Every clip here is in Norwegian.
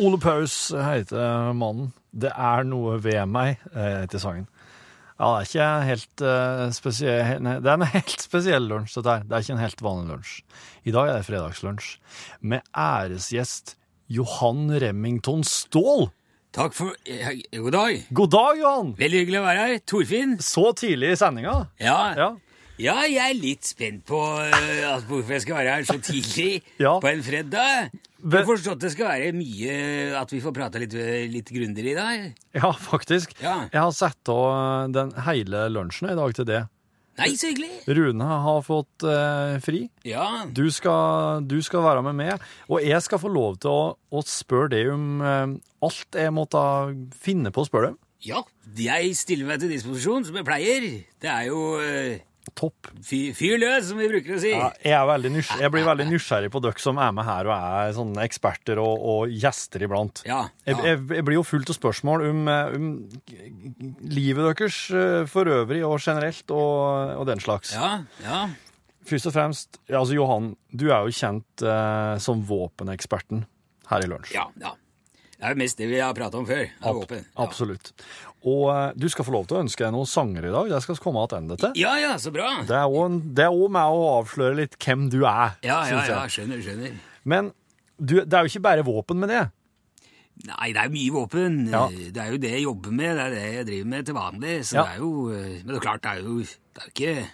Ole Paus heter mannen. Det er noe ved meg, eh, heter sangen. Ja, det er ikke helt uh, spesiell det er en helt spesiell lunsj, dette her. Det er ikke en helt vanlig lunsj. I dag er det fredagslunsj med æresgjest Johan Remington Ståhl. Takk for eh, God dag. God dag, Johan! Veldig hyggelig å være her. Torfinn. Så tidlig i sendinga. Ja. Ja. Ja, jeg er litt spent på eh, altså, hvorfor jeg skal være her så tidlig Ja. på en fredag. Jeg har forstått det skal være mye At vi får prate litt, litt grundigere i dag. Ja, faktisk. Ja. Jeg har sett av den hele lunsjen i dag til det. Nei, så hyggelig. Rune har fått eh, fri. Ja. Du skal, du skal være med meg, og jeg skal få lov til å, å spørre deg om eh, alt jeg måtte finne på å spørre deg. ja. Jeg stiller meg til disposisjon, som jeg pleier. Det er jo eh, Topp. Fyr, fyr løs, som vi bruker å si. Ja, jeg, er jeg blir veldig nysgjerrig på dere som er med her og er sånne eksperter og, og gjester iblant. Ja, Jeg, ja. jeg, jeg blir jo fullt av spørsmål om, eh, om livet deres eh, for øvrig og generelt og, og den slags. Ja, ja. Først og fremst, altså Johan, du er jo kjent eh, som våpeneksperten her i lunsj. Ja, ja. Det er jo mest det vi har pratet om før. Ab- våpen. Ja. Absolutt. Og eh, du skal få lov til å ønske deg noen sanger i dag. Det skal vi komme tilbake til. Ja, ja, så bra. Det er òg med å avsløre litt hvem du er. Ja, ja, ja, skjønner, skjønner. Men du, det er jo ikke bare våpen med det. Nei, det er jo mye våpen. Ja. Det er jo det jeg jobber med, det er det jeg driver med til vanlig. Så Ja. det er jo eh, Men det er klart, det er jo, det er jo ikke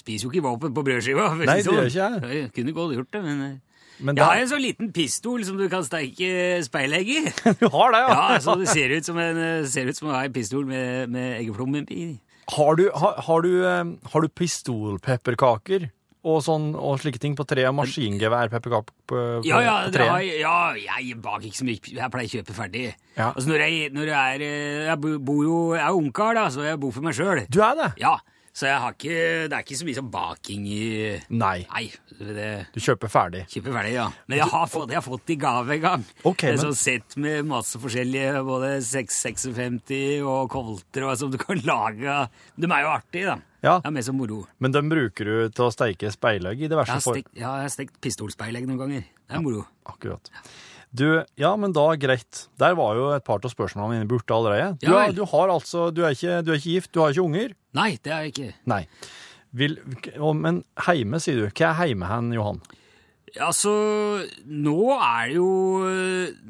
Spiser jo ikke våpen på brødskiva. Nei, det gjør sånn. ikke jeg. Jeg kunne godt gjort det, men eh, Men Jeg har en sånn liten pistol som du kan steike speilegg i. Du har det, ja? Ja, så det ser ut som en, ser ut som en pistol med, med eggeplommen i. Har du, har, har du, eh, har du pistolpepperkaker og, sånn, og slike ting på tre? Maskingeværpepperkaker på, Ja, ja, på tre? har, ja, jeg baker ikke så mye. Jeg pleier å kjøpe ferdig. Ja. Altså når jeg, når jeg er eh, Jeg bor jo Jeg er ungkar, da, så jeg bor for meg sjøl. Du er det? Ja, så jeg har ikke, det er ikke så mye sånn baking i Nei. Nei, det Du kjøper ferdig. kjøper ferdig, ja. Men jeg har fått, jeg har fått i gave en gang. Okay, et sånt sett med masse forskjellige, både 656 og kolter og som du kan lage. De er jo artige, da. Ja. Det er mer som moro. Men dem bruker du til å steike speilegg i diverse former? for... ja, jeg har stekt pistolspeilegg noen ganger. Det er moro. Akkurat. Du, ja, men da greit. Der var jo et par av spørsmålene mine borte allerede. Du, Ja er, du har altså, du er, ikke, du er ikke gift, du har ikke unger? Nei, det er jeg ikke. Nei. Vil, men heime, sier du. Hva er heime hen, Johan? Altså, nå er det jo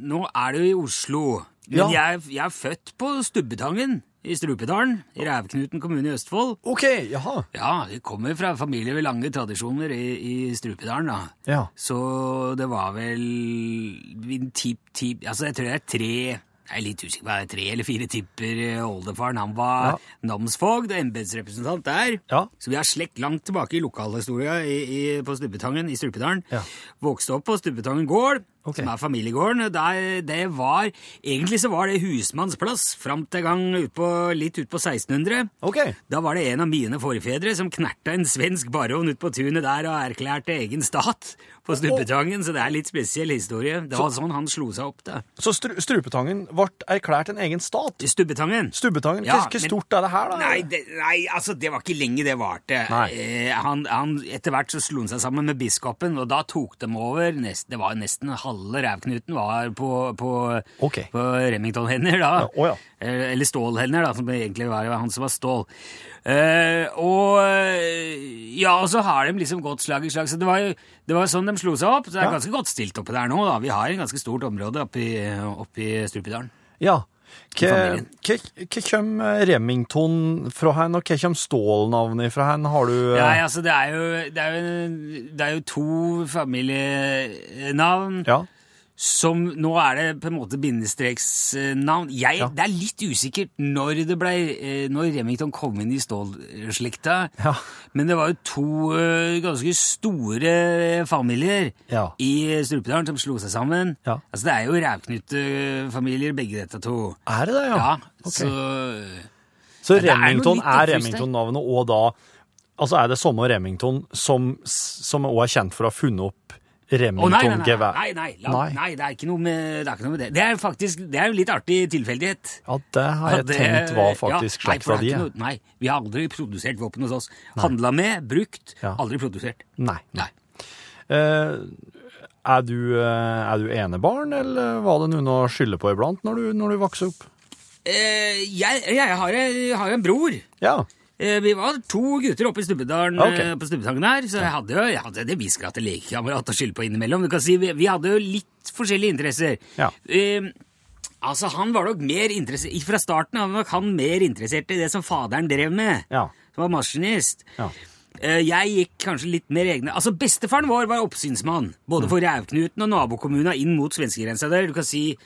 Nå er det jo i Oslo. Men Ja. jeg, jeg er født på Stubbetangen i Strupedalen, i Rævknuten kommune i Østfold. OK, jaha. Ja, Vi kommer fra familier med lange tradisjoner i, i Strupedalen, da. Ja. Så det var vel min tipp-tipp Altså, jeg tror det er tre Jeg er litt usikker på det er tre eller fire tipper. eh, Oldefaren han var Ja. namsfogd og embetsrepresentant der. Ja. Så vi har slekt langt tilbake i lokalhistoria i, i, på Stubbetangen i Strupedalen. Ja. Vokste opp på Stubbetangen gård, Ok. som er familiegården. Der, det var, egentlig så var det husmannsplass fram til gang ut på, litt ut på 1600. Okay. Da var det en av mine forfedre som knerta en svensk baron ut på tunet der og erklærte egen stat på Stuppetangen, så det er litt spesiell historie. Det var sånn han slo seg opp, da. Så stru, Strupetangen ble erklært en egen stat? Stubbetangen. Stubbetangen? Ja, Hvor stort er det her, da? Nei, det, nei, altså, det var ikke lenge det varte. Eh, han, han, etter hvert så slo han seg sammen med biskopen, og da tok de over. Nest, det var nesten halve rævknuten var på, på, okay. på Remington-hender, da. Ja, å ja. Eh, Eller stålhender, da, som egentlig var han som var stål. Uh, og ja, og så har de liksom gått slag i slag. Så det var jo det var sånn de slo seg opp. Så det er Ja. ganske godt stilt oppe der nå. da. Vi har et ganske stort område oppe i, oppe i Strupedalen. Ja. Hva kommer Remington fra hen, og hva kommer Stål-navnet fra hen? Har du eh, Nei, altså, det er jo, det er jo, det er jo to familienavn Ja. Som Nå er det på en måte bindestreksnavn. Jeg, Ja. Det er litt usikkert når det ble, når Remington kom inn i stålslekta. Ja. Men det var jo to eh, ganske store familier Ja. i Strupedalen som slo seg sammen. Altså, det er jo rævknutefamilier, begge dette to. Er det det, ja? Ja, Ok. så Så Remington er. Remington-navnet, og da Altså er det samme Remington som òg er kjent for å ha funnet opp Remington-gevær? nei, nei, Nei. nei, det er ikke noe med det. Det. det er faktisk det er jo litt artig tilfeldighet. Ja, det har jeg tenkt var faktisk ja, er di. Nei, vi har aldri produsert våpen hos oss. Handla med, brukt, aldri produsert. Nei. Nei. Eh, Er du, eh, er du enebarn, eller var det noen å skylde på iblant når du, når du vokste opp? Eh, jeg, jeg, har, jeg har en bror. Ja. Eh, Vi var to gutter oppe i Stubbedalen Ok. eh, på Stubbetangen her, så jeg hadde jo jeg hadde det visste at det lekekamerat å skylde på innimellom. Du kan si, vi, vi hadde jo litt forskjellige interesser. Ja. Eh, altså, han var nok mer interessert Fra starten av var nok han mer interessert i det som faderen drev med, Ja. som var maskinist. Ja. Eh, Jeg gikk kanskje litt mer egne Altså, Bestefaren vår var oppsynsmann, både for Rævknuten og nabokommuner inn mot svenskegrensa der. Du kan si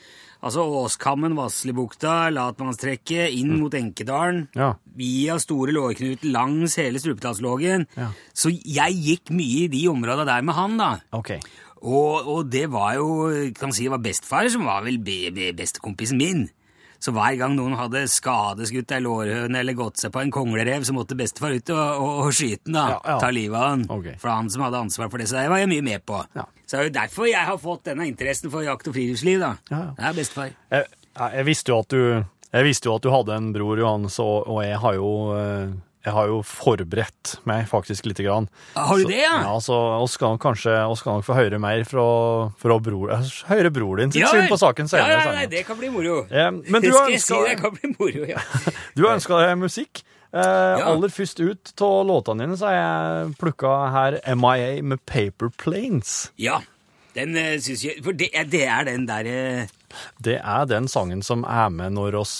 altså Åskammen, Vasslebukta, Latmannstrekket, inn mot Enkedalen. Ja. Via Store Lårknuten langs hele Strupedalslågen. Ja. Så jeg gikk mye i de områdene der med han, da. Okay. Og, og det var jo, kan si, det var bestefar som var vel be, be, bestekompisen min. Så hver gang noen hadde skadeskutt ei lårhøne eller gått seg på en konglerev, så måtte bestefar ut og, og, og skyte den, da. Ja, ja. Ta livet av han. Okay. For han som hadde ansvar for det. Så det var jeg mye med på. Ja. Så det er jo derfor jeg har fått denne interessen for jakt og friluftsliv, da. Ja. Det er bestefar. Jeg, jeg, visste jo at du, jeg visste jo at du hadde en bror, Johan, og, og jeg har jo eh, jeg har jo forberedt meg faktisk lite grann. Har du det, ja? Ja, så vi skal kanskje skal nok få høre mer fra, fra bror, eh, høre bror din sitt Ja, syn på saken Ja, senere. ja, ja, nei, det kan bli moro. Eh, men du har jeg si, moro, ja. Du har ønska deg musikk. Eh, Aller først ut av låtene dine så har jeg plukka her MIA med Paper Planes. ja. Den uh, syns jeg For det, det er den derre Det er den sangen som er med når, oss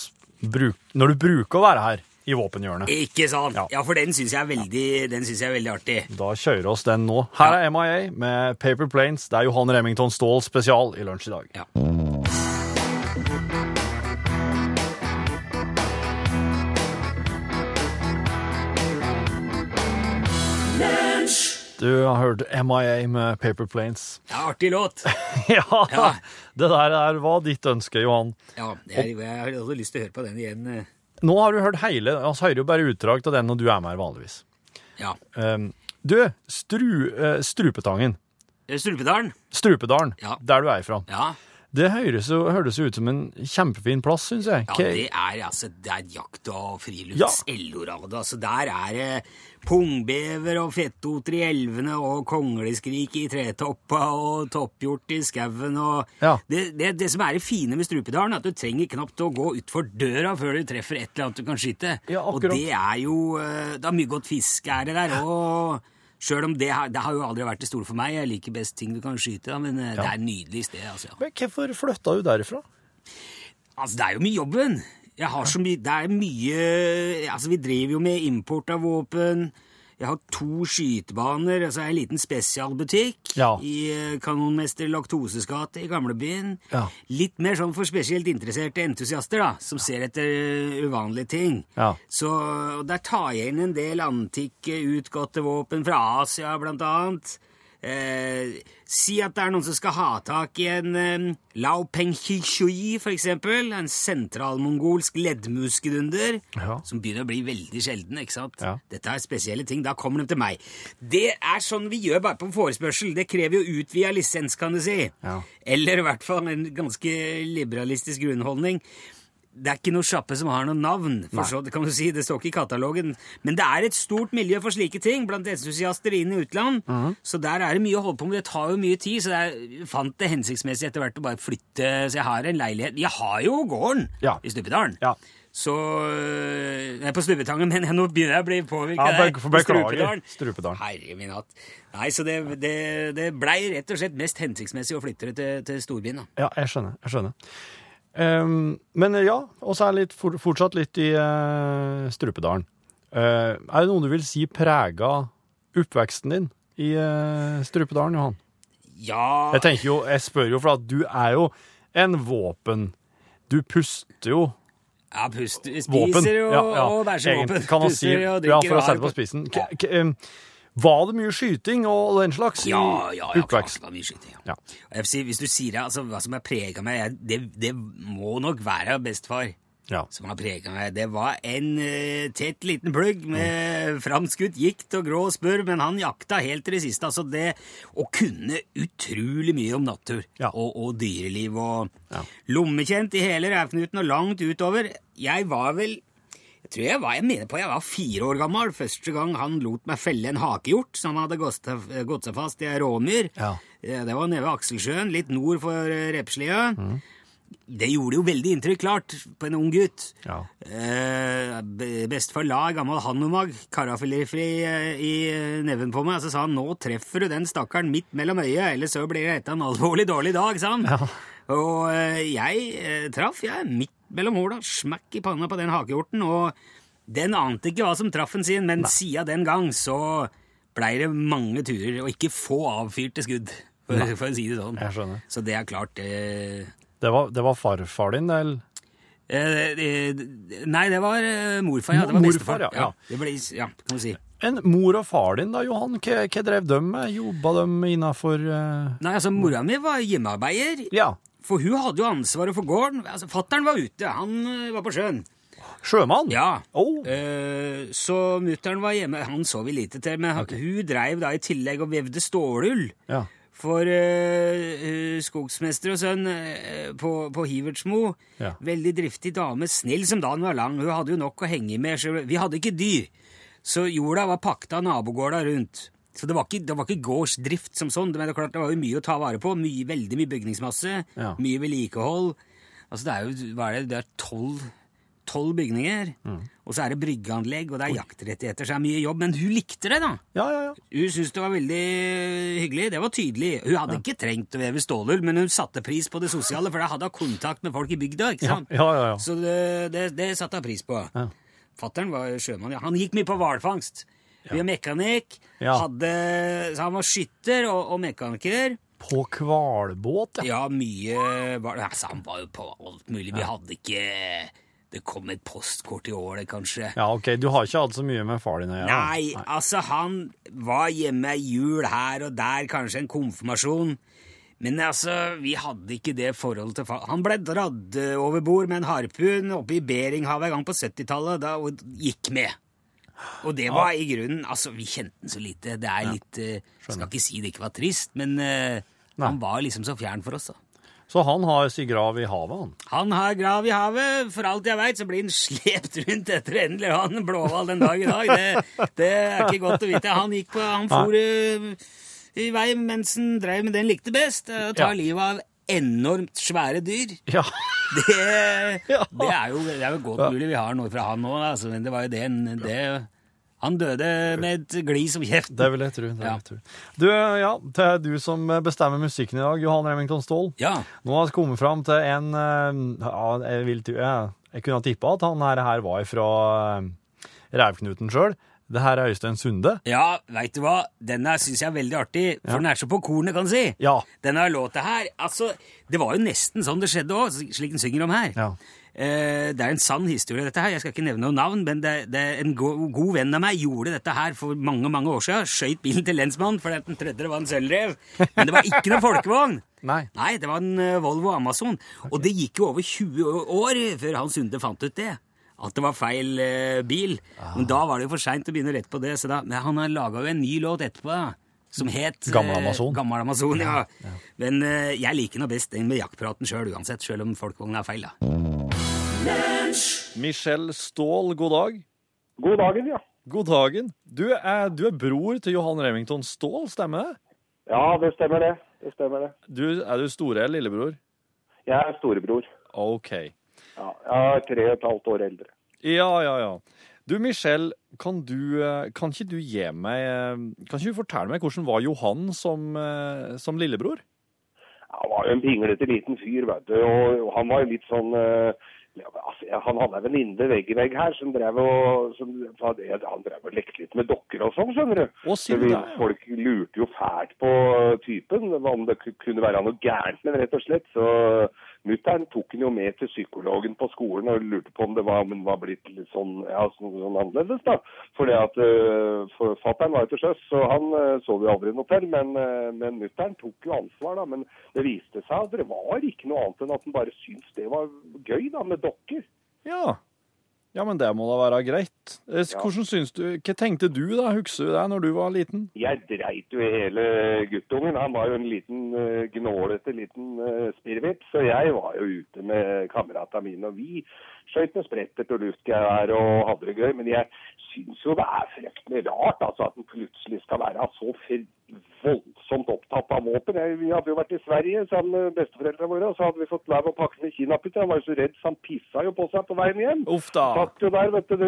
bruk, når du bruker å være her i våpenhjørnet. Ikke sant? Ja. Ja, for den syns jeg, er veldig- den synes jeg er veldig artig. Da kjører oss den nå. Her er MIA med Paper Planes. Det er Johan Remington Ståhl spesial i lunsj i dag. Ja. Du har hørt MIA med Paper Planes. Ja, artig låt. ja, Ja. det der er, var ditt ønske, Johan. Ja, jeg, jeg har lyst til å høre på den igjen. Nå har du hørt hele, altså hører jo bare utdrag av den når du er med her vanligvis. Ja. Um, du, stru, uh, Strupetangen, Eh, Strupedalen. Strupedalen, Ja. der du er ifra. Ja. Det høres jo, høres jo ut som en kjempefin plass, syns jeg. ja, det er altså det er jakt- og frilufts-Eldorado. Altså, der er det pungbever og fettoter i elvene og kongleskrik i tretoppa og topphjort i skauen og Ja. det, det, det som er det fine med Strupedalen, er at du trenger knapt å gå utfor døra før du treffer et eller annet du kan skyte. Ja, og det er jo eh, Det er mye godt fiske er det der. og Sjøl om det har, det har jo aldri vært det store for meg. Jeg liker best ting du kan skyte, da, men ja. det er et nydelig sted. altså. Men hvorfor flytta du derifra? Altså, det er jo mye jobben. Jeg har så mye, det er mye Altså, vi driver jo med import av våpen. Jeg har to skytebaner, altså en liten spesialbutikk Ja. i eh, Kanonmester Laktoses gate i gamlebyen. Ja. Litt mer sånn for spesielt interesserte entusiaster, da, som ser etter eh, uvanlige ting. Ja. Så der tar jeg inn en del antikke, utgåtte våpen fra Asia, blant annet. Eh, si at det er noen som skal ha tak i en eh, Lao Penghishui, for eksempel. En sentralmongolsk leddmuskedunder. Ja. Som begynner å bli veldig sjelden. ikke sant? Ja. Dette er spesielle ting. Da kommer de til meg. Det er sånn vi gjør bare på forespørsel. Det krever jo utvida lisens, kan du si. Ja. Eller i hvert fall en ganske liberalistisk grunnholdning. Det er ikke noe sjappe som har noe navn, for så, det kan du si, det står ikke i katalogen. Men det er et stort miljø for slike ting blant entusiaster inn i utland. Mhm. Så der er det mye å holde på med. Det tar jo mye tid, så jeg fant det hensiktsmessig etter hvert å bare flytte. Så jeg har en leilighet. Jeg har jo gården Ja. i Stupedalen. Ja. Så Nei, Jeg er på Stuppetangen, men nå begynner jeg å bli påvirka Ja, be- beklager, Strupedalen. Herre min hatt. Nei, så det, det, det blei rett og slett mest hensiktsmessig å flytte det til, til storbyen. da. Ja, jeg skjønner. jeg skjønner. Ehm, men ja, og så er jeg litt, for, fortsatt litt i uh, Strupedalen. Uh, er det noen du vil si prega oppveksten din i uh, Strupedalen, Johan? Ja Jeg tenker jo, jeg spør jo, for at du er jo en våpen. Du puster jo Ja, puster, spiser våpen. og, Ja, ja. og bæsjer våpen. Kan man si, ja, for å sette på spissen. K em, var det mye skyting og den slags Ja, ja, ja, klart det var mye skyting. Ja. Ja. Si, hvis du sier altså, hva som har prega meg, det, det må nok være bestefar Ja. som har prega meg. Det var en uh, tett liten plugg med framskutt gikt og grå spurv, men han jakta helt til det siste. Altså det å kunne utrolig mye om natur Ja. og, og dyreliv og Ja. lommekjent i hele rævknuten og langt utover. Jeg var vel Jeg tror jeg var, jeg mener på jeg var fire år gammel første gang han lot meg felle en hakehjort som hadde gått, seg fast i ei råmyr. Ja. Eh, Det var nede ved Akselsjøen, litt nord for Repslia. Mm. Det gjorde jo veldig inntrykk, klart, på en ung gutt. Ja. Eh, be- Bestefar la en gammel Hanomag, karafilifri, eh, i eh, neven på meg, og så sa han nå treffer du den stakkaren midt mellom øya, ellers så blir det en alvorlig dårlig dag, sa han. Og eh, jeg eh, traff, jeg, midt mellom håla, smakk i panna på den hakehjorten, og den ante ikke hva som traff den sin, men siden den gang så blei det mange turer, og ikke få avfyrte skudd, for, for å si det sånn. Så det er klart eh, Det var, det var farfar din, eller? Eh, nei, det var eh, morfar, ja. Det var Morfar, bestefar. ja, ja. Det ble, ja, kan man si. En mor og far din, da, Johan, hva, hva drev de med? Jobba de innafor uh... Nei, altså, mora mi var hjemmearbeider, Ja. For hun hadde jo ansvaret for gården. Altså, Fattern var ute, han eh, var på sjøen. Sjømann? Ja. Oh. Så mutter'n var hjemme. Han så vi lite til, men hun dreiv da i tillegg og vevde stålull. Ja. For eh, skogsmester og sønn uh, på, på Hivertsmo, Ja. veldig driftig dame, snill som dagen var lang, hun hadde jo nok å henge med. Vi hadde ikke dyr, så jorda var pakta nabogårda rundt. Så det var, ikke, det var ikke gårdsdrift som sånn, men det, klart, det var jo mye å ta vare på. Mye, veldig mye bygningsmasse, Ja. mye vedlikehold. Altså det er jo hva er det, det er tolv tolv bygninger, og så er det bryggeanlegg, og det er jaktrettigheter, så det er mye jobb. Men hun likte det, da. Ja, ja, ja. Hun syntes det var veldig hyggelig. Det var tydelig. Hun hadde ikke trengt å veve stålull, men hun satte pris på det sosiale, for da hadde hun kontakt med folk i bygda. ikke sant? ja, ja, ja. Så det, det, det satte hun pris på. Ja. Fattern var sjømann. ja. Han gikk mye på hvalfangst. Vi er mekanikk, Ja. hadde, så han var skytter og, og mekaniker. På hvalbåt, ja. Ja, mye var, altså, Han var jo på alt mulig. Vi hadde ikke Det kom et postkort i året, kanskje. Ja, ok, du har ikke hatt så mye med far din å gjøre? Nei, altså, han var hjemme ei jul her og der, kanskje en konfirmasjon. Men altså, vi hadde ikke det forholdet til far. Han ble eh, over bord med en harpun oppe i Beringhavet en gang på 70-tallet, da og gikk med. Og det var i grunnen Altså, vi kjente den så lite. Det er litt uh, Skal ikke si det ikke var trist, men uh, han var liksom så fjern for oss, da. Så han har sin grav i havet, han? Han har grav i havet. For alt jeg veit, så blir han slept rundt etter endelig han Blåhval den dag i dag. Det, det er ikke godt å vite. Han gikk på, han for uh, i vei mens han drev med det han likte best. og tar Ja. livet av enormt svære dyr. Ja. Det, det, er, jo, det er jo godt mulig vi har noe fra han nå, altså, men det var jo det, det Han døde med et glis om kjeft. Det vil jeg tro. Vil Ja. jeg tro. Du, ja, det er du som bestemmer musikken i dag, Johan Remington Ståhl. Ja. Nå har vi kommet fram til en eh, ja, jeg, vil, jeg, jeg kunne ha tippa at han her, her var fra uh, Rævknuten sjøl. Det her er Øystein Sunde. Ja, veit du hva? Denne syns jeg er veldig artig, for den er så på kornet, kan du si. Ja. Denne låta her Altså, det var jo nesten sånn det skjedde òg, slik den synger om her. Ja. Eh, det er en sann historie, dette her. Jeg skal ikke nevne noe navn, men det, det en go god venn av meg gjorde dette her for mange mange år siden. Skøyt bilen til lensmannen fordi den trodde det var en sølvrev. Men det var ikke noen folkevogn. Nei. Nei, det var en eh, Volvo Amazon. Og det gikk jo over 20 år før Hans Sunde fant ut det. At det var feil eh, bil. Men da var det jo for seint å begynne å rette på det. Så da, men han har laga jo en ny låt etterpå. da, Som het eh, Gammel Amazon. Gammel Amazon, ja. Men eh, jeg liker nå best den med jaktpraten sjøl uansett, sjøl om folkevogna er feil. da. Michelle Ståhl, god dag. God dagen, ja. God dagen. Du er, du er bror til Johan Remington Ståhl, stemmer det? Ja, det stemmer det. Det stemmer det. Du, er du store eller lillebror? Jeg er storebror. OK. Ja, jeg er tre og et halvt år eldre. Ja, ja, ja. Du, Michelle, kan, du, eh, kan ikke du gi meg eh, Kan ikke du fortelle meg hvordan var Johan som, eh, som lillebror? Han var jo en pinglete liten fyr, vet du. Og han var jo litt sånn ja, altså, Han hadde en venninne vegg i vegg her som drev og som, Han drev og lekte litt med dokker og sånn, skjønner du. Å, Så vi, folk lurte jo fælt på typen, om det kunne være noe gærent med rett og slett. Så mutter'n tok han jo med til psykologen på skolen og lurte på om det var, om var blitt litt sånn, ja, sånn, sånn annerledes. da. Fordi at uh, Fatter'n var jo til sjøs, så han uh, sov jo aldri noe til. Men, uh, men mutter'n tok jo ansvar, da. Men det viste seg at det var ikke noe annet enn at han bare syntes det var gøy da, med dokker. Ja. Ja, men det må da være greit. Hvordan Hvordan syns du, Hva tenkte du da, husker du det, når du var liten? Jeg dreit jo i hele guttungen. Han var jo en liten uh, gnålete liten uh, spirrevipp. Så jeg var jo ute med kameratene mine, og vi skøyt med spretter og luftgevær og hadde det gøy. Men jeg syns jo det er fryktelig rart altså, at en plutselig skal være så voldsomt opptatt av våpen. Vi hadde jo vært i Sverige sammen med besteforeldrene våre, og så hadde vi fått lov å pakke med kinaputter. Han var jo så redd, så han pissa jo på seg på veien hjem. Uff da. Satt jo der, vet du,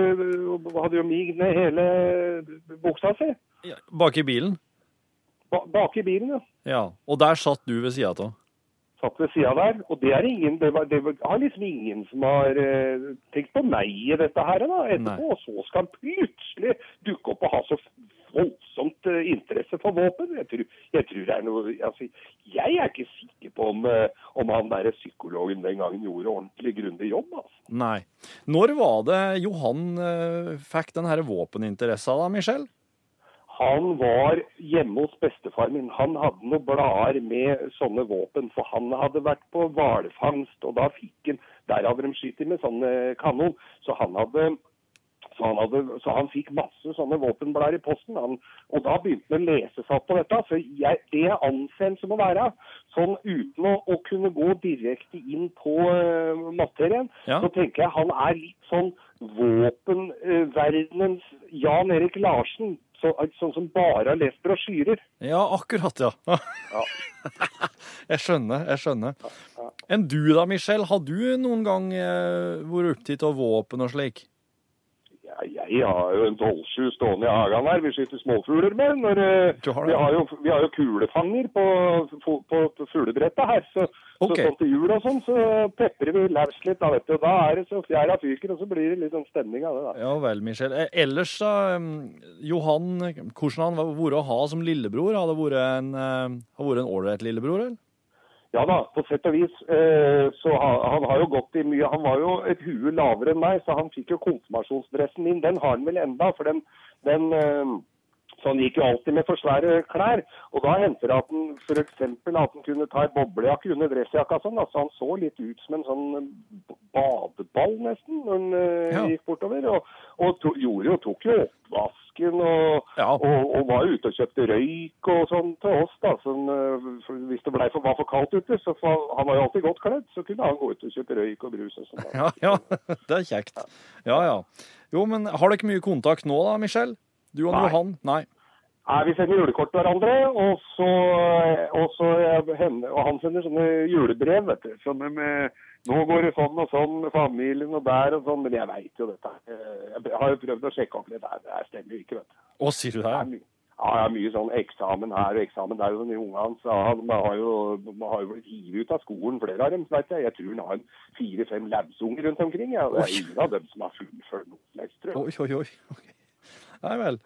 du hadde jo mig ned hele buksa si. Ja, Bak i bilen? Ba bak i bilen, ja. Ja. Og der satt du ved sida av? Satt ved sida der. Og det er ingen Det, var, det har liksom ingen som har eh, tenkt på meg i dette her da, etterpå. Og så skal han plutselig dukke opp og ha så voldsomt eh, interesse for våpen. Jeg tror, jeg tror det er noe altså, Jeg er ikke sikker på om, eh, om han der psykologen den gangen gjorde ordentlig grundig jobb. altså. Nei. Når var det Johan eh, fikk den her våpeninteressa da, Michel? Han var hjemme hos bestefar min. Han hadde noen blader med sånne våpen, for han hadde vært på hvalfangst, og da fikk han Der hadde de skutt med sånn kanon. Så han hadde så han, hadde, så han fikk masse sånne våpenblader i posten. Han, og da begynte han å lese seg opp på dette. For jeg, det jeg anser som å være, sånn uten å, å kunne gå direkte inn på uh, materien, Ja. så tenker jeg han er litt sånn våpenverdenens Jan Erik Larsen. Så, sånn som bare har lest brosjyrer. Ja, akkurat, ja. Ja. jeg skjønner, jeg skjønner. Enn du da, Michelle, Har du noen gang eh, vært opptatt av våpen og slik? Jeg har jo en 12-7 stående i hagen her vi skyter småfugler med. Når, eh, har vi, har jo, vi har jo kulefanger på, på, på fuglebrettet her. Så, okay. så sånn til jul og sånn, så peprer vi løs litt. Da, vet du. Da er det så fjæra fyker, og så blir det litt sånn stemning av det. da. Ja vel, Michel. Eh, Ellers, da, eh, Johan, hvordan han har vært å ha som lillebror? Har det vært en eh, vært en ålreit lillebror, eller? Ja da, på sett og vis. Eh, så han, har jo gått i mye Han var jo et hue lavere enn meg, så han fikk jo konfirmasjonsdressen min. Den har han vel enda, for den, den eh, Så han gikk jo alltid med for svære klær. Og da hendte det at han f.eks. at han kunne ta ei boblejakke under dressjakka sånn. Altså han så litt ut som en sånn badeball, nesten, når han eh, Ja. gikk bortover. Og, og to, gjorde jo, tok jo oppvasken og, Ja. og, og var ute og kjøpte røyk og sånn til oss. da, sånn, Hvis det ble for, var for kaldt ute, så for, han var jo alltid godt kledd, så kunne han gå ut og kjøpe røyk og brus og sånn. Ja, ja, det er kjekt. Ja, ja. Jo, men har dere mye kontakt nå da, Michel? Du og Nei. Johan? Nei. Nei, Vi sender julekort til hverandre, og, så, og, så, eh, henne, og han sender sånne julebrev. vet du, sånne med nå går det sånn og sånn med familien og der og sånn, men jeg veit jo dette. Eh, Jeg har jo prøvd å sjekke opp litt, det, stemmer jo ikke. vet du. Å, sier du det? Ja, jeg har mye sånn eksamen her og eksamen der. og De ungene hans han har jo, har jo blitt hivet ut av skolen, flere av dem. vet jeg. Jeg tror han har fire-fem labsunger rundt omkring. Ja. Det er ingen av dem som har fullført noe. Oi, oi, oi. Okay. Nei vel.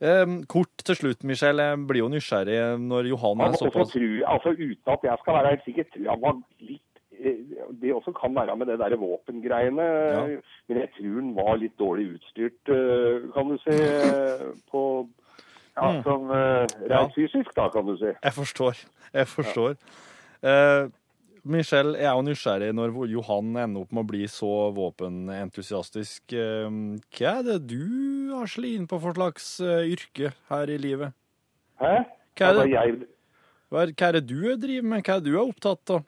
Em, kort til slutt, Michel. Jeg blir jo nysgjerrig når Johan er såpass altså Uten at jeg skal være helt sikker, tror jeg var litt eh, Det også kan være med det der våpengreiene. Ja. Men jeg tror han var litt dårlig utstyrt, eh, kan du si, eh, på ja, Mm. sånn Ja. rent fysisk, da, kan du si. Jeg forstår. Jeg forstår. Eh, Michel, jeg er jo nysgjerrig når Johan ender opp med å bli så våpenentusiastisk. Eh, hva er det du har slått inn på for slags eh, yrke her i livet? Hæ? Hva er det? Altså, Hva er, det du driver med? Hva er det du er opptatt av?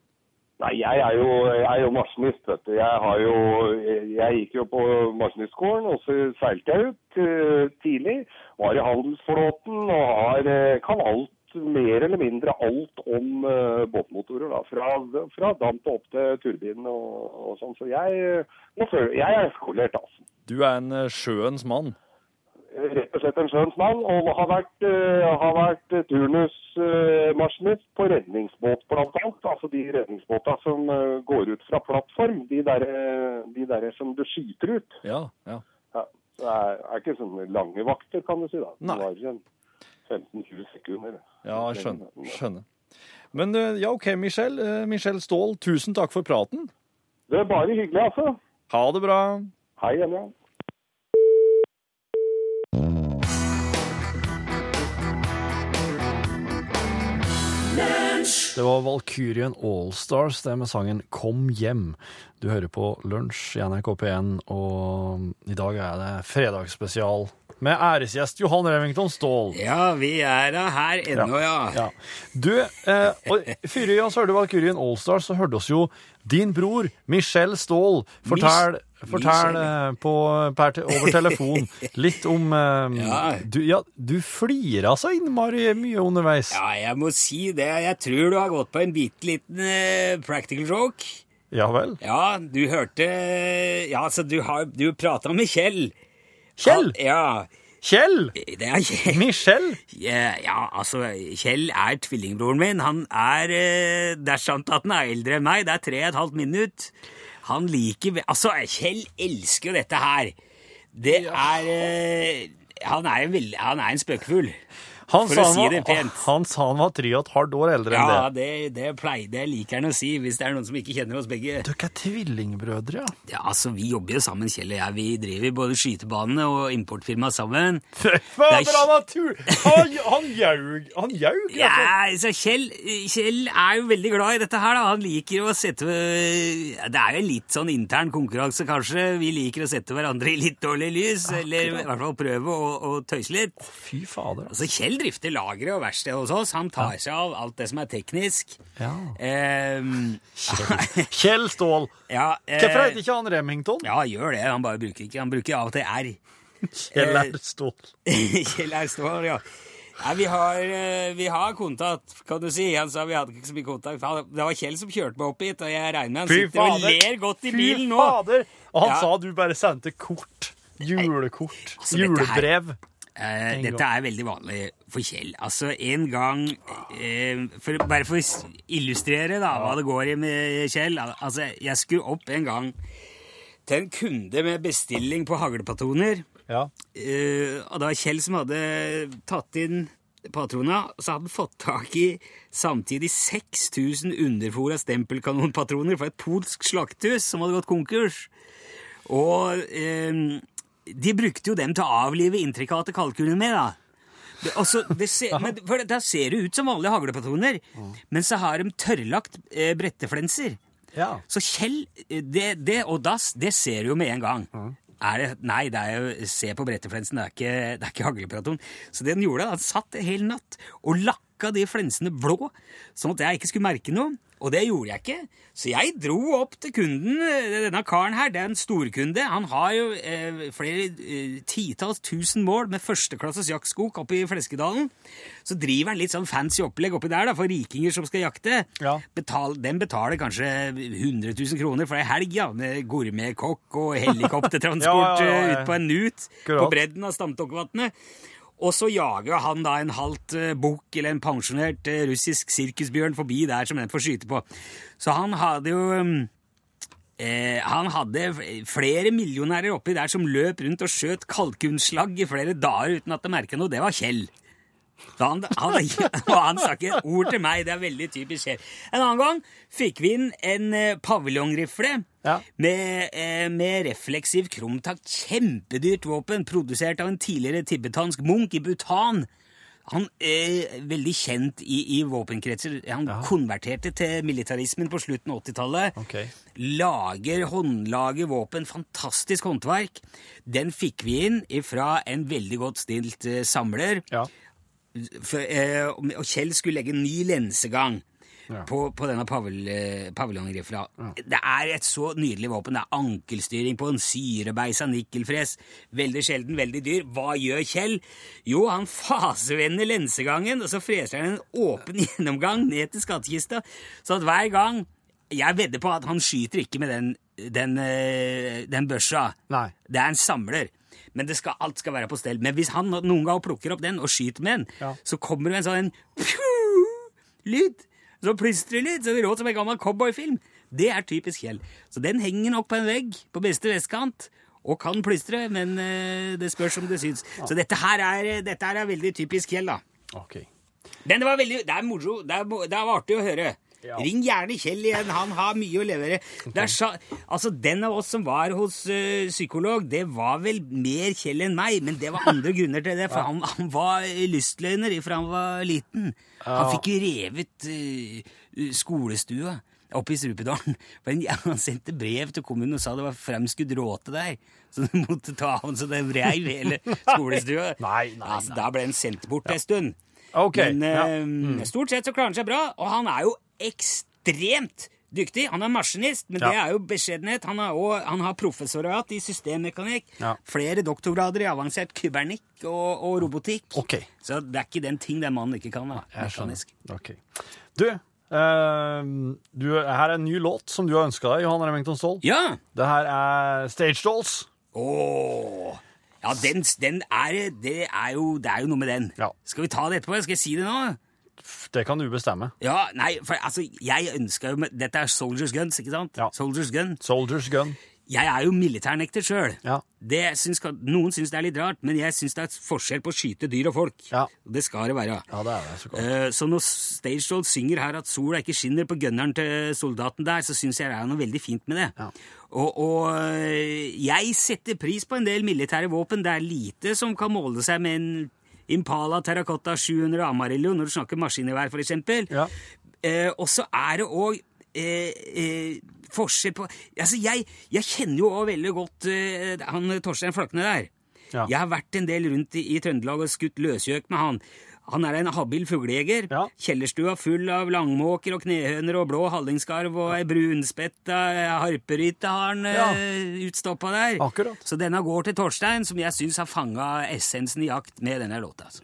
Nei, jeg er jo, jeg er jo maskinist, vet du. Jeg, har jo, jeg gikk jo på maskinistskolen, og så seilte jeg ut eh, tidlig. Var i handelsflåten og har, eh, kan alt, mer eller mindre alt om uh, båtmotorer. da, Fra, fra damp og opp til turbin og, og sånn. Så jeg, jeg er skolert, altså. Du er en eh, sjøens mann. Rett og slett en sjøens mann, og har vært, eh, har vært turnusmaskinist på redningsbåt blant annet. Altså de redningsbåta som eh, går ut fra plattform. De der, eh, de der som du skyter ut. Ja, ja. Ja, det er, er ikke sånne lange vakter, kan du si. da. Nei. Det en 15-20 sekunder. Ja, skjønner. skjønner. Men eh, ja, OK, Michelle. Michelle Ståhl, tusen takk for praten. Det er bare hyggelig, altså. Ha det bra. Hei Elian. Det var Valkyrien Allstars det med sangen Kom hjem. Du hører på Lunsj i NRK P1, og i dag er det fredagsspesial med æresgjest Johan Remington Ståhl. Ja, vi er da her ennå, ja. Ja. Du, eh, og før vi hørte Valkyrien Allstars, så hørte oss jo din bror Michel Ståhl fortelle Fortell eh, på, per, over telefon litt om um, Ja. Du, ja, du flira så innmari mye underveis. Ja, jeg må si det. Jeg tror du har gått på en bitte liten uh, practical joke. Ja vel? Ja, du hørte Ja, altså, du har Du prata med Kjell. Kjell? Ja. Kjell! Det er Kjell. Michel! Ja, ja, altså, Kjell er tvillingbroren min. Han er eh, Det er sant at han er eldre enn meg. Det er tre og et halvt minutt. Han liker Altså, Kjell elsker jo dette her. Det er ja. Han er en, han er en spøkefugl. Han For sa å han si var, det pent. Han sa han var tre og et halvt år eldre Ja, enn det. det, det, pleier, det liker han å si, hvis det er noen som ikke kjenner oss begge. Dere er tvillingbrødre, ja. Ja, altså, Vi jobber jo sammen, Kjell og jeg. Vi driver både skytebanene og importfirma sammen. Fader, er han har tur! Han, han jaug, han jaug, Ja, altså, Kjell, Kjell er jo veldig glad i dette her. da. Han liker å sette Det er jo litt sånn intern konkurranse, kanskje. Vi liker å sette hverandre i litt dårlig lys, eller i hvert fall prøve å, å tøyse litt. Fy fader. Altså, Kjell drifter lageret og verkstedet hos oss. Han tar seg av alt det som er teknisk. Ja. Ehm, Kjell Ståhl. ja, eh, Hvorfor heter ikke han Remington? Ja, gjør det. Han bare bruker ikke Han bruker av og til R. Kjell R. Ståhl. Kjell Austvold, ja. Nei, vi har, eh, vi har kontakt, kan du si. Han sa vi hadde ikke så mye kontakt. Det var Kjell som kjørte meg opp hit, og jeg regner med han Fy sitter og ler godt i Fy bilen nå. fader! Og han Ja. sa du bare sendte kort. Julekort. Altså, dette her- Julebrev. Eh, dette er veldig vanlig for Kjell. Altså, en gang eh, for, Bare for å illustrere da, hva det går i med Kjell. Altså, jeg skulle opp en gang til en kunde med bestilling på haglpatroner. Ja. Eh, og det var Kjell som hadde tatt inn patrona, og så hadde han fått tak i samtidig 6000 underfora stempelkanonpatroner fra et polsk slakthus som hadde gått konkurs. Og eh, de brukte jo dem til å avlive intrikate kalkuner med, da. Det, altså, det ser, men, for Da ser det ut som vanlige haglepatroner, men så har de tørrlagt eh, bretteflenser. ja. Så Kjell, det, det og dass, det ser du jo med en gang. Er det, nei, det er jo Se på bretteflensen, det er ikke, det er ikke haglepraton. Så det den gjorde, han satt en hel natt og lakka de flensene blå, sånn at jeg ikke skulle merke noe. Og det gjorde jeg ikke. Så jeg dro opp til kunden. eh, Denne karen her, det er en storkunde. Han har jo eh, flere eh, titalls tusen mål med førsteklasses jaktskog oppe i Fleskedalen. Så driver han litt sånn fancy opplegg oppi der da, for rikinger som skal jakte. Ja. Betal, den betaler kanskje 100 000 kroner for ei helg, ja, med gourmetkokk og helikoptertransport Ja, eh, ut på en nut på bredden av Stamtokvatnet. Og så jager han da en halvt uh, bukk eller en pensjonert eh, russisk sirkusbjørn forbi der som den får skyte på. Så han hadde jo um, eh, Han hadde flere millionærer oppi der som løp rundt og skjøt kalkunslag i flere dager uten at de merka noe. Det var Kjell. Han, han, han sa ikke ord til meg. Det er veldig typisk her. En annen gang fikk vi inn en eh, paviljongrifle Ja. med, eh, med refleksiv krumtakt. Kjempedyrt våpen, produsert av en tidligere tibetansk munk i Bhutan. Han er veldig kjent i, i våpenkretser. Han konverterte til militarismen på slutten av 80-tallet. Okay. Lager, håndlager våpen. Fantastisk håndverk. Den fikk vi inn fra en veldig godt stilt eh, samler. Ja. For, eh, og Kjell skulle legge en ny lensegang Ja. på, på denne paviljongrifla. Ja. Det er et så nydelig våpen. Det er ankelstyring på en syrebeisa nikkelfres. Veldig sjelden, veldig dyr. Hva gjør Kjell? Jo, han fasevender lensegangen, og så freser han en åpen gjennomgang ned til skattkista, så at hver gang Jeg vedder på at han skyter ikke med den, den, eh, den børsa. Nei. Det er en samler. Men det skal, alt skal være på stell. Men hvis han noen gang plukker opp den og skyter med den, Ja. så kommer det en sånn lyd. Så plystrer lyd, så det låter som en gammel cowboyfilm. Det er typisk Kjell. Så den henger nok på en vegg på beste vestkant. Og kan plystre, men eh, det spørs om det syns. Så dette her, er, dette her er veldig typisk Kjell, da. Ok. Men det var veldig, det er moro. Det er, det var artig å høre. Ja. Ring gjerne Kjell igjen, han har mye å levere. Der sa, altså, Den av oss som var hos eh, psykolog, det var vel mer Kjell enn meg, men det var andre grunner til det, for han, han var lystløgner fra han var liten. Han fikk jo revet eh, skolestua oppe i Strupedalen. Men ja, Han sendte brev til kommunen og sa det var fremskudd råte der, så du måtte ta av så det reiv hele skolestua. Nei, nei, Altså, da ble han sendt bort en stund. Okay, Men ja. mm. stort sett så klarer han seg bra, og han er jo ekstremt dyktig. Han er maskinist, men Ja. det er jo beskjedenhet. Han, også, han har professorat i systemmekanikk, Ja. flere doktorgrader i avansert kybernikk og, og robotikk. Okay. Så det er ikke den ting den mannen ikke kan. Da, mekanisk. Okay. Du, Uh, du, her er en ny låt som du har ønska deg, Johan Remington Ståhl. Ja! Det her er Stage Dolls. Oh. Ja, den, den er, det, er jo, det er jo noe med den. Ja. Skal vi ta det etterpå? Skal jeg si det nå? Det kan du bestemme. Ja, nei, for altså, jeg ønsker jo Dette er Soldiers Guns, ikke sant? Ja. Soldiers Gun. Soldiers Gun. Jeg er jo militærnekter sjøl. Ja. Noen syns det er litt rart, men jeg syns det er forskjell på å skyte dyr og folk. Ja. Det skal det være. Ja, det er det. så. Eh, så når Stage Doll synger her at sola ikke skinner på gunneren til soldaten der, så syns jeg det er noe veldig fint med det. Ja. Og, og eh, jeg setter pris på en del militære våpen. Det er lite som kan måle seg med en Impala Terracotta 700 Amarillo når du snakker maskingevær, for eksempel. Ja. Eh, og så er det òg eh, eh, forskjell på Altså, jeg, jeg kjenner jo òg veldig godt eh, han Torstein Flakne der. Ja. Jeg har vært en del rundt i, i Trøndelag og skutt løsgjøk med han. Han er en habil fuglejeger. Ja. Kjellerstua full av langmåker og knehøner og blå hallingskarv og ei brunspetta harperytte har han Ja. uh, utstoppa der. Akkurat. Så denne går til Torstein, som jeg syns har fanga essensen i jakt med denne låta. Altså.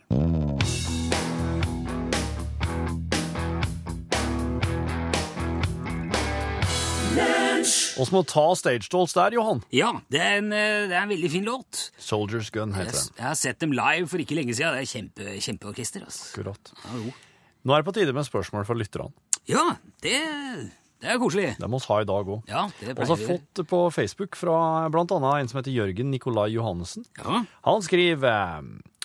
Oss må ta Stage Dolls der, Johan. Ja, det er, en, eh, det er en veldig fin låt. Soldiers Gun heter den. jeg har sett dem live for ikke lenge siden. Det er kjempe, kjempeorkester. Altså. Akkurat. Ja, jo. Nå er det på tide med spørsmål fra lytterne. ja det, det er koselig. Det må vi ha i dag òg. Ja, og så har vi. fått på Facebook fra bl.a. en som heter Jørgen Nikolai Johannessen. Ja, Han skriver eh,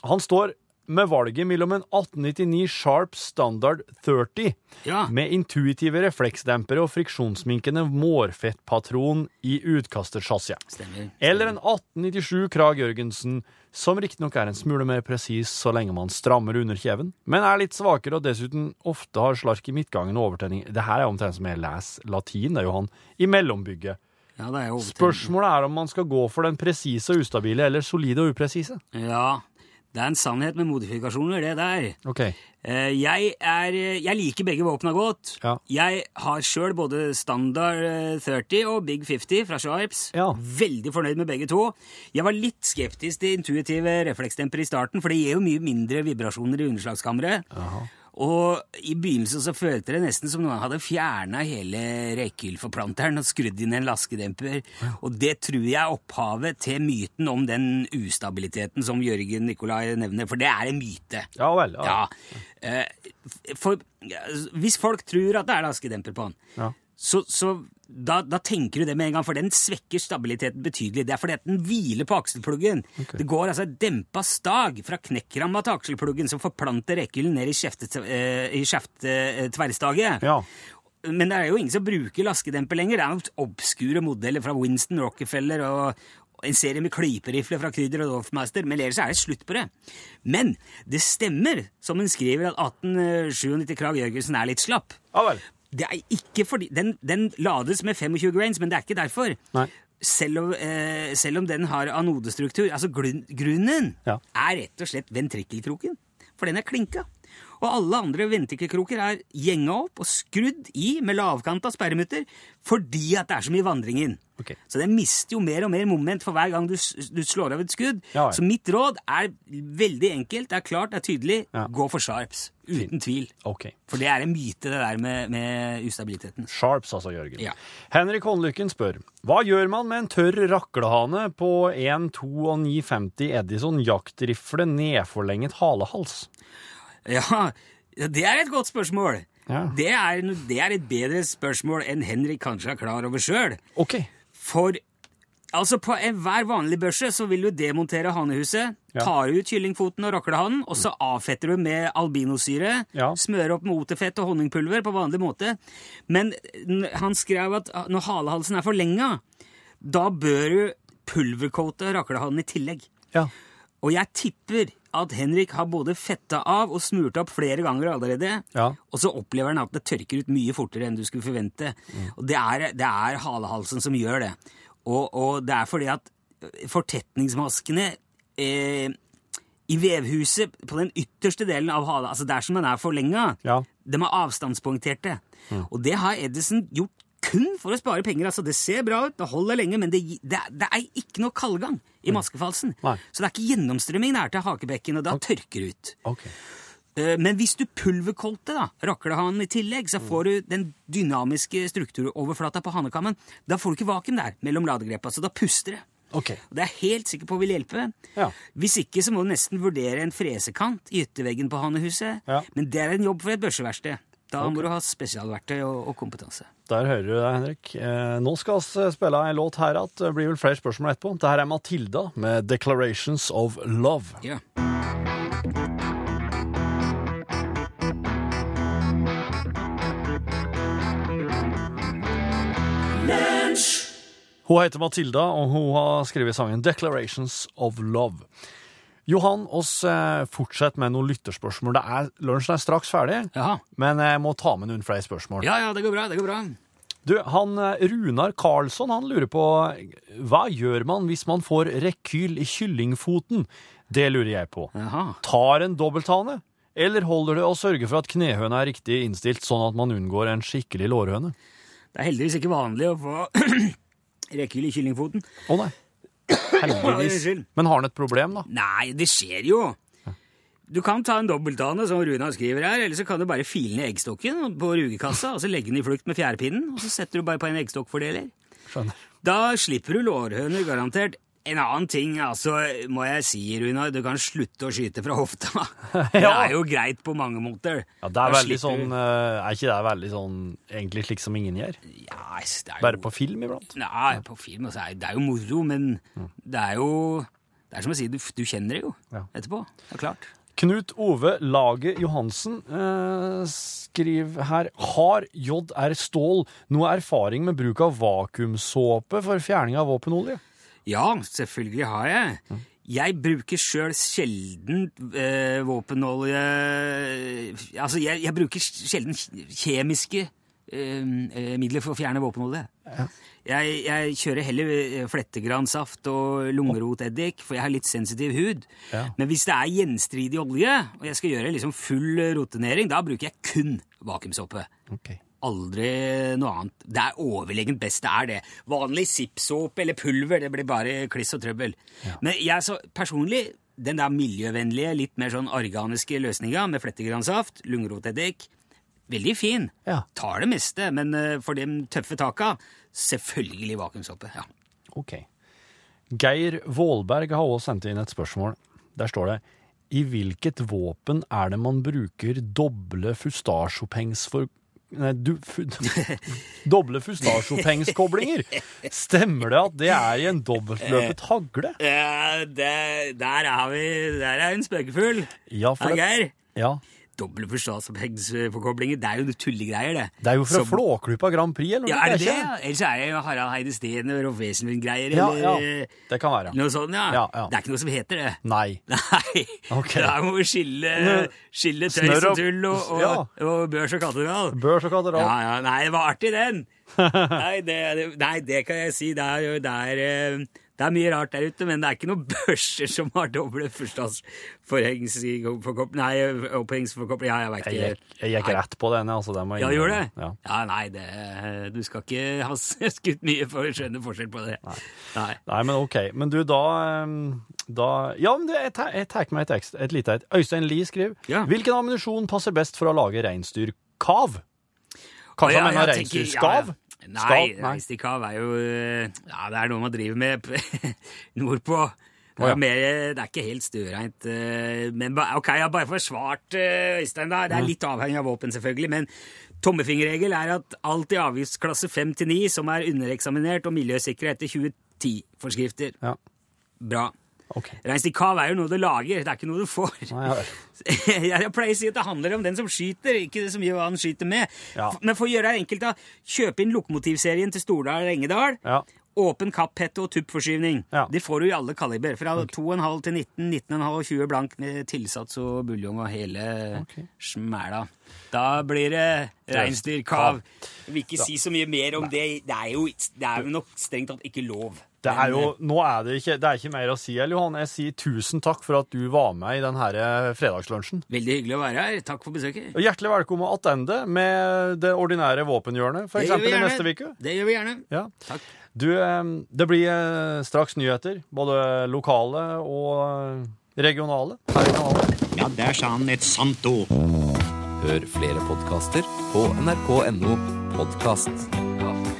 Han står med valget mellom en 1899 Sharp Standard 30 Ja. med intuitive refleksdempere og friksjonsminkende mårfettpatron i utkasterchassiet. stemmer. Eller en 1897 Krag Jørgensen, som riktignok er en smule mer presis så lenge man strammer under kjeven, men er litt svakere og dessuten ofte har slark i midtgangen og overtenning. Det her er omtrent som jeg leser latin, det er jo han, i mellombygget. Ja, det er Spørsmålet er om man skal gå for den presise og ustabile, eller solide og upresise. Ja, det er en sannhet med modifikasjoner, det der. Ok. Eh, Jeg, er, jeg liker begge våpna godt. Ja. Jeg har sjøl både Standard eh, 30 og Big 50 fra Sharps. Ja. Veldig fornøyd med begge to. Jeg var litt skeptisk til intuitive refleksdemper i starten, for det gir jo mye mindre vibrasjoner i underslagskammeret. Og i begynnelsen så følte det nesten som noen hadde fjerna hele rekkehyllforplanteren og skrudd inn en laskedemper. Og det tror jeg er opphavet til myten om den ustabiliteten som Jørgen Nikolai nevner, for det er en myte. Ja vel. Ja. Ja. Eh, For hvis folk tror at det er laskedemper på den, Ja. så, så da, da tenker du det med en gang, for den svekker stabiliteten betydelig. Det er fordi at den hviler på akselpluggen. Det går altså et dempa stag fra knekkramma til akselpluggen som forplanter rekkhyllen ned i skjeftet- eh, skjeftetverrstaget. Ja. Men det er jo ingen som bruker laskedemper lenger. Det er noen obskure modeller fra Winston Rockefeller og en serie med klyperifler fra Krydder og Dorfmeister, men ellers er det slutt på det. Men det stemmer, som hun skriver, at 1897 Krag Jørgensen er litt slapp. ja vel. Det er ikke fordi, den, den lades med 25 grains, men det er ikke derfor. Nei. Selv om, eh, selv om den har anodestruktur. Altså grunn, grunnen Ja. er rett og slett ventrikkelkroken, for den er klinka. Og alle andre ventrikkelkroker er gjenga opp og skrudd i med lavkanta sperremutter fordi at det er så mye vandring inn. Okay. Så den mister jo mer og mer moment for hver gang du, du slår av et skudd. Ja, ja. Så mitt råd er veldig enkelt, det er klart, det er tydelig. Ja. Gå for sharps. Uten tvil. Okay. For det er en myte, det der med, med ustabiliteten. Sharps, altså, Jørgen. Henrik Håndlykken spør hva gjør man med en tørr raklehane på 1, 2 og 950 Edison jaktrifle nedforlenget halehals? Ja, det er et godt spørsmål. Ja. Det, er, det er et bedre spørsmål enn Henrik kanskje er klar over sjøl. Ok. For Altså, På enhver vanlig børse så vil du demontere hanehuset, Ja. tar ut kyllingfoten og raklehannen, og så avfetter du med albinosyre, Ja. smører opp med oterfett og honningpulver på vanlig måte. Men han skrev at når halehalsen er forlenga, da bør du pulvercoate raklehannen i tillegg. Ja. Og jeg tipper at Henrik har både fetta av og smurt opp flere ganger allerede. Ja. Og så opplever han at det tørker ut mye fortere enn du skulle forvente. Og det er, det er halehalsen som gjør det. Og, og det er fordi at fortetningsmaskene eh, i vevhuset på den ytterste delen av halen, altså der som den er forlenga, Ja. de er avstandspoengterte. Og det har Edison gjort kun for å spare penger. altså Det ser bra ut, det holder lenge, men det, det, er- det er ikke noe kaldgang i maskefalsen. Nei. Så det er ikke gjennomstrømming nær til hakebekken, og da tørker det ut. Ok. Eh, Men hvis du pulverkolter da, raklehanen i tillegg, så får du den dynamiske strukturoverflata på hanekammen. Da får du ikke vakuum der mellom ladegrepa, så da puster det. Okay. Og Det er jeg helt sikker på vil hjelpe. Ja. Hvis ikke så må du nesten vurdere en fresekant i ytterveggen på hanehuset. Ja. Men det er en jobb for et børseverksted. Da må du ha spesialverktøy og, og kompetanse. Der hører du det, Henrik. Eh, nå skal vi spille en låt her at det blir vel flere spørsmål etterpå. Dette er Matilda med 'Declarations of Love'. Yeah. Hun heter Matilda, og hun har skrevet sangen 'Declarations of Love'. Johan, oss eh, fortsetter med noen lytterspørsmål. Det er, lunsjen er straks ferdig, ja. men jeg må ta med noen flere spørsmål. ja, ja, det går bra. det går bra. Du, han eh, Runar Karlsson han lurer på hva gjør man hvis man får rekyl i kyllingfoten? Det lurer jeg på. Aha. Tar en dobbelthane? Eller holder det å sørge for at knehøna er riktig innstilt, sånn at man unngår en skikkelig lårhøne? Det er heldigvis ikke vanlig å få rekyl i kyllingfoten. Å nei. Heldigvis. Men har han et problem, da? Nei, det skjer jo. Du kan ta en dobbelthane, som Runa skriver her, eller så kan du bare file ned eggstokken på rugekassa, og så legge den i flukt med fjærpinnen, og så setter du bare på en eggstokkfordeler. Skjønner. Da slipper du lårhøner, garantert. En annen ting, altså, må jeg si, Runa, du kan slutte å skyte fra hofta. Det er jo greit på mange måter. Ja, det er veldig sånn eh, Er ikke det veldig sånn egentlig slik som ingen gjør? Ja, det er jo... Bare på film iblant? Nei, på film altså, det er jo moro, men det er jo Det er som å si, du, du kjenner det jo etterpå. Det er klart. Knut Ove Lage Johansen eh, skriver her Har JR Stål noe erfaring med bruk av vakuumsåpe for fjerning av våpenolje? Ja, selvfølgelig har jeg. Jeg bruker sjøl sjelden eh, våpenolje Altså, jeg, jeg bruker sjelden kjemiske eh, eh, midler for å fjerne våpenolje. Jeg, jeg kjører heller eh, flettegransaft og lungeroteddik, for jeg har litt sensitiv hud. Ja. Men hvis det er gjenstridig olje, og jeg skal gjøre liksom full rotenering, da bruker jeg kun vakuumsåpe. Ok. Aldri noe annet. Det er overlegent best, det er det. Vanlig sippsåpe eller pulver, det blir bare kliss og trøbbel. Men jeg så personlig, den der miljøvennlige, litt mer sånn organiske løsninga med flettegransaft, lungeroteddik, veldig fin. Ja. Tar det meste, men eh, for de tøffe taka, selvfølgelig vakuumsåpe. Ja. Ok. Geir Vålberg har også sendt inn et spørsmål. Der står det I hvilket våpen er det man bruker doble fustasjopengs for Nei, du, doble fustasjopengskoblinger? Stemmer det at det er i en dobbeltløpet hagle? Ja, det, der er vi Der er en spøkefull. Ja, for det, ja. Doble forståelsesforkoblinger, det er jo tullegreier, det. det er jo fra Som... Flåklypa Grand Prix, eller noe? Ja, er det det? Ellers er det jo Harald Heide Steen og Rolf Wesenlund-greier, Ja, eller ja. Det kan være. noe sånt, ja. Ja, ja. Det er ikke noe som heter det. Nei. Nei. Okay. Da må vi skille, skille tøys og tull og, og, Ja. og børs og katedral. Børs og katedral. Ja, ja, nei, det var artig, den. Nei, det, nei, det kan jeg si. Det er, det er, eh, det er mye rart der ute, men det er ikke noen børser som har doble forstadsforhengsforkopling Nei, opphengsforkopling. Ja, jeg veit ikke. jeg gikk rett på denne, altså. Den Ja, du gjorde det? Ja. Ja, nei, det, du skal ikke ha skutt mye for å skjønne forskjell på det. Nei. Nei, men ok. Men du, da, da Ja, men du, jeg tar- meg et, ekstra, et lite et. Øystein Lie skriver Ja. Hvilken ammunisjon passer best for å lage reinsdyrkav? Kanskje han mener reinsdyrskav? Ja. Nei, Stikk av er jo eh, Ja, det er noe man driver med nordpå. Det er, mer, det er ikke helt støreint. eh, Men ok, jeg har bare forsvart eh, Øystein der. Det er litt avhengig av våpen, selvfølgelig. Men tommefingerregel er at alt i avgiftsklasse 5 til 9 som er undereksaminert og miljøsikra etter 2010-forskrifter. Ja. Bra. Ok. Reinsdyrkav er jo noe du lager, det er ikke noe du får. Nei, ja jeg, jeg pleier å si at det handler om den som skyter, ikke det som gjør hva han skyter med. Ja. Men for å gjøre det enkelt, da, kjøp inn lokomotivserien til Stordal og Engedal. Ja. Åpen kapphette og tuppforskyvning. Ja. Det får du i alle kaliber. Fra 2,5 til 19, 19,5 og 20 blank med tilsats og buljong og hele okay. smæla. Da blir det reinsdyrkav. Vil ikke si så mye mer om det. Det er jo det er jo nok strengt tatt ikke lov. Det er jo, nå er det ikke, det er ikke mer å si, eller Johan. Jeg sier tusen takk for at du var med i denne fredagslunsjen. eh, Veldig hyggelig å være her. Takk for besøket. Og hjertelig velkommen tilbake med det ordinære våpenhjørnet, eksempel i neste uke. Det gjør vi gjerne. Ja. Takk. Du, eh, det blir eh, straks nyheter, både lokale og eh, regionale. Ja, der sa han et sant ord. Hør flere podkaster på nrk.no podkast.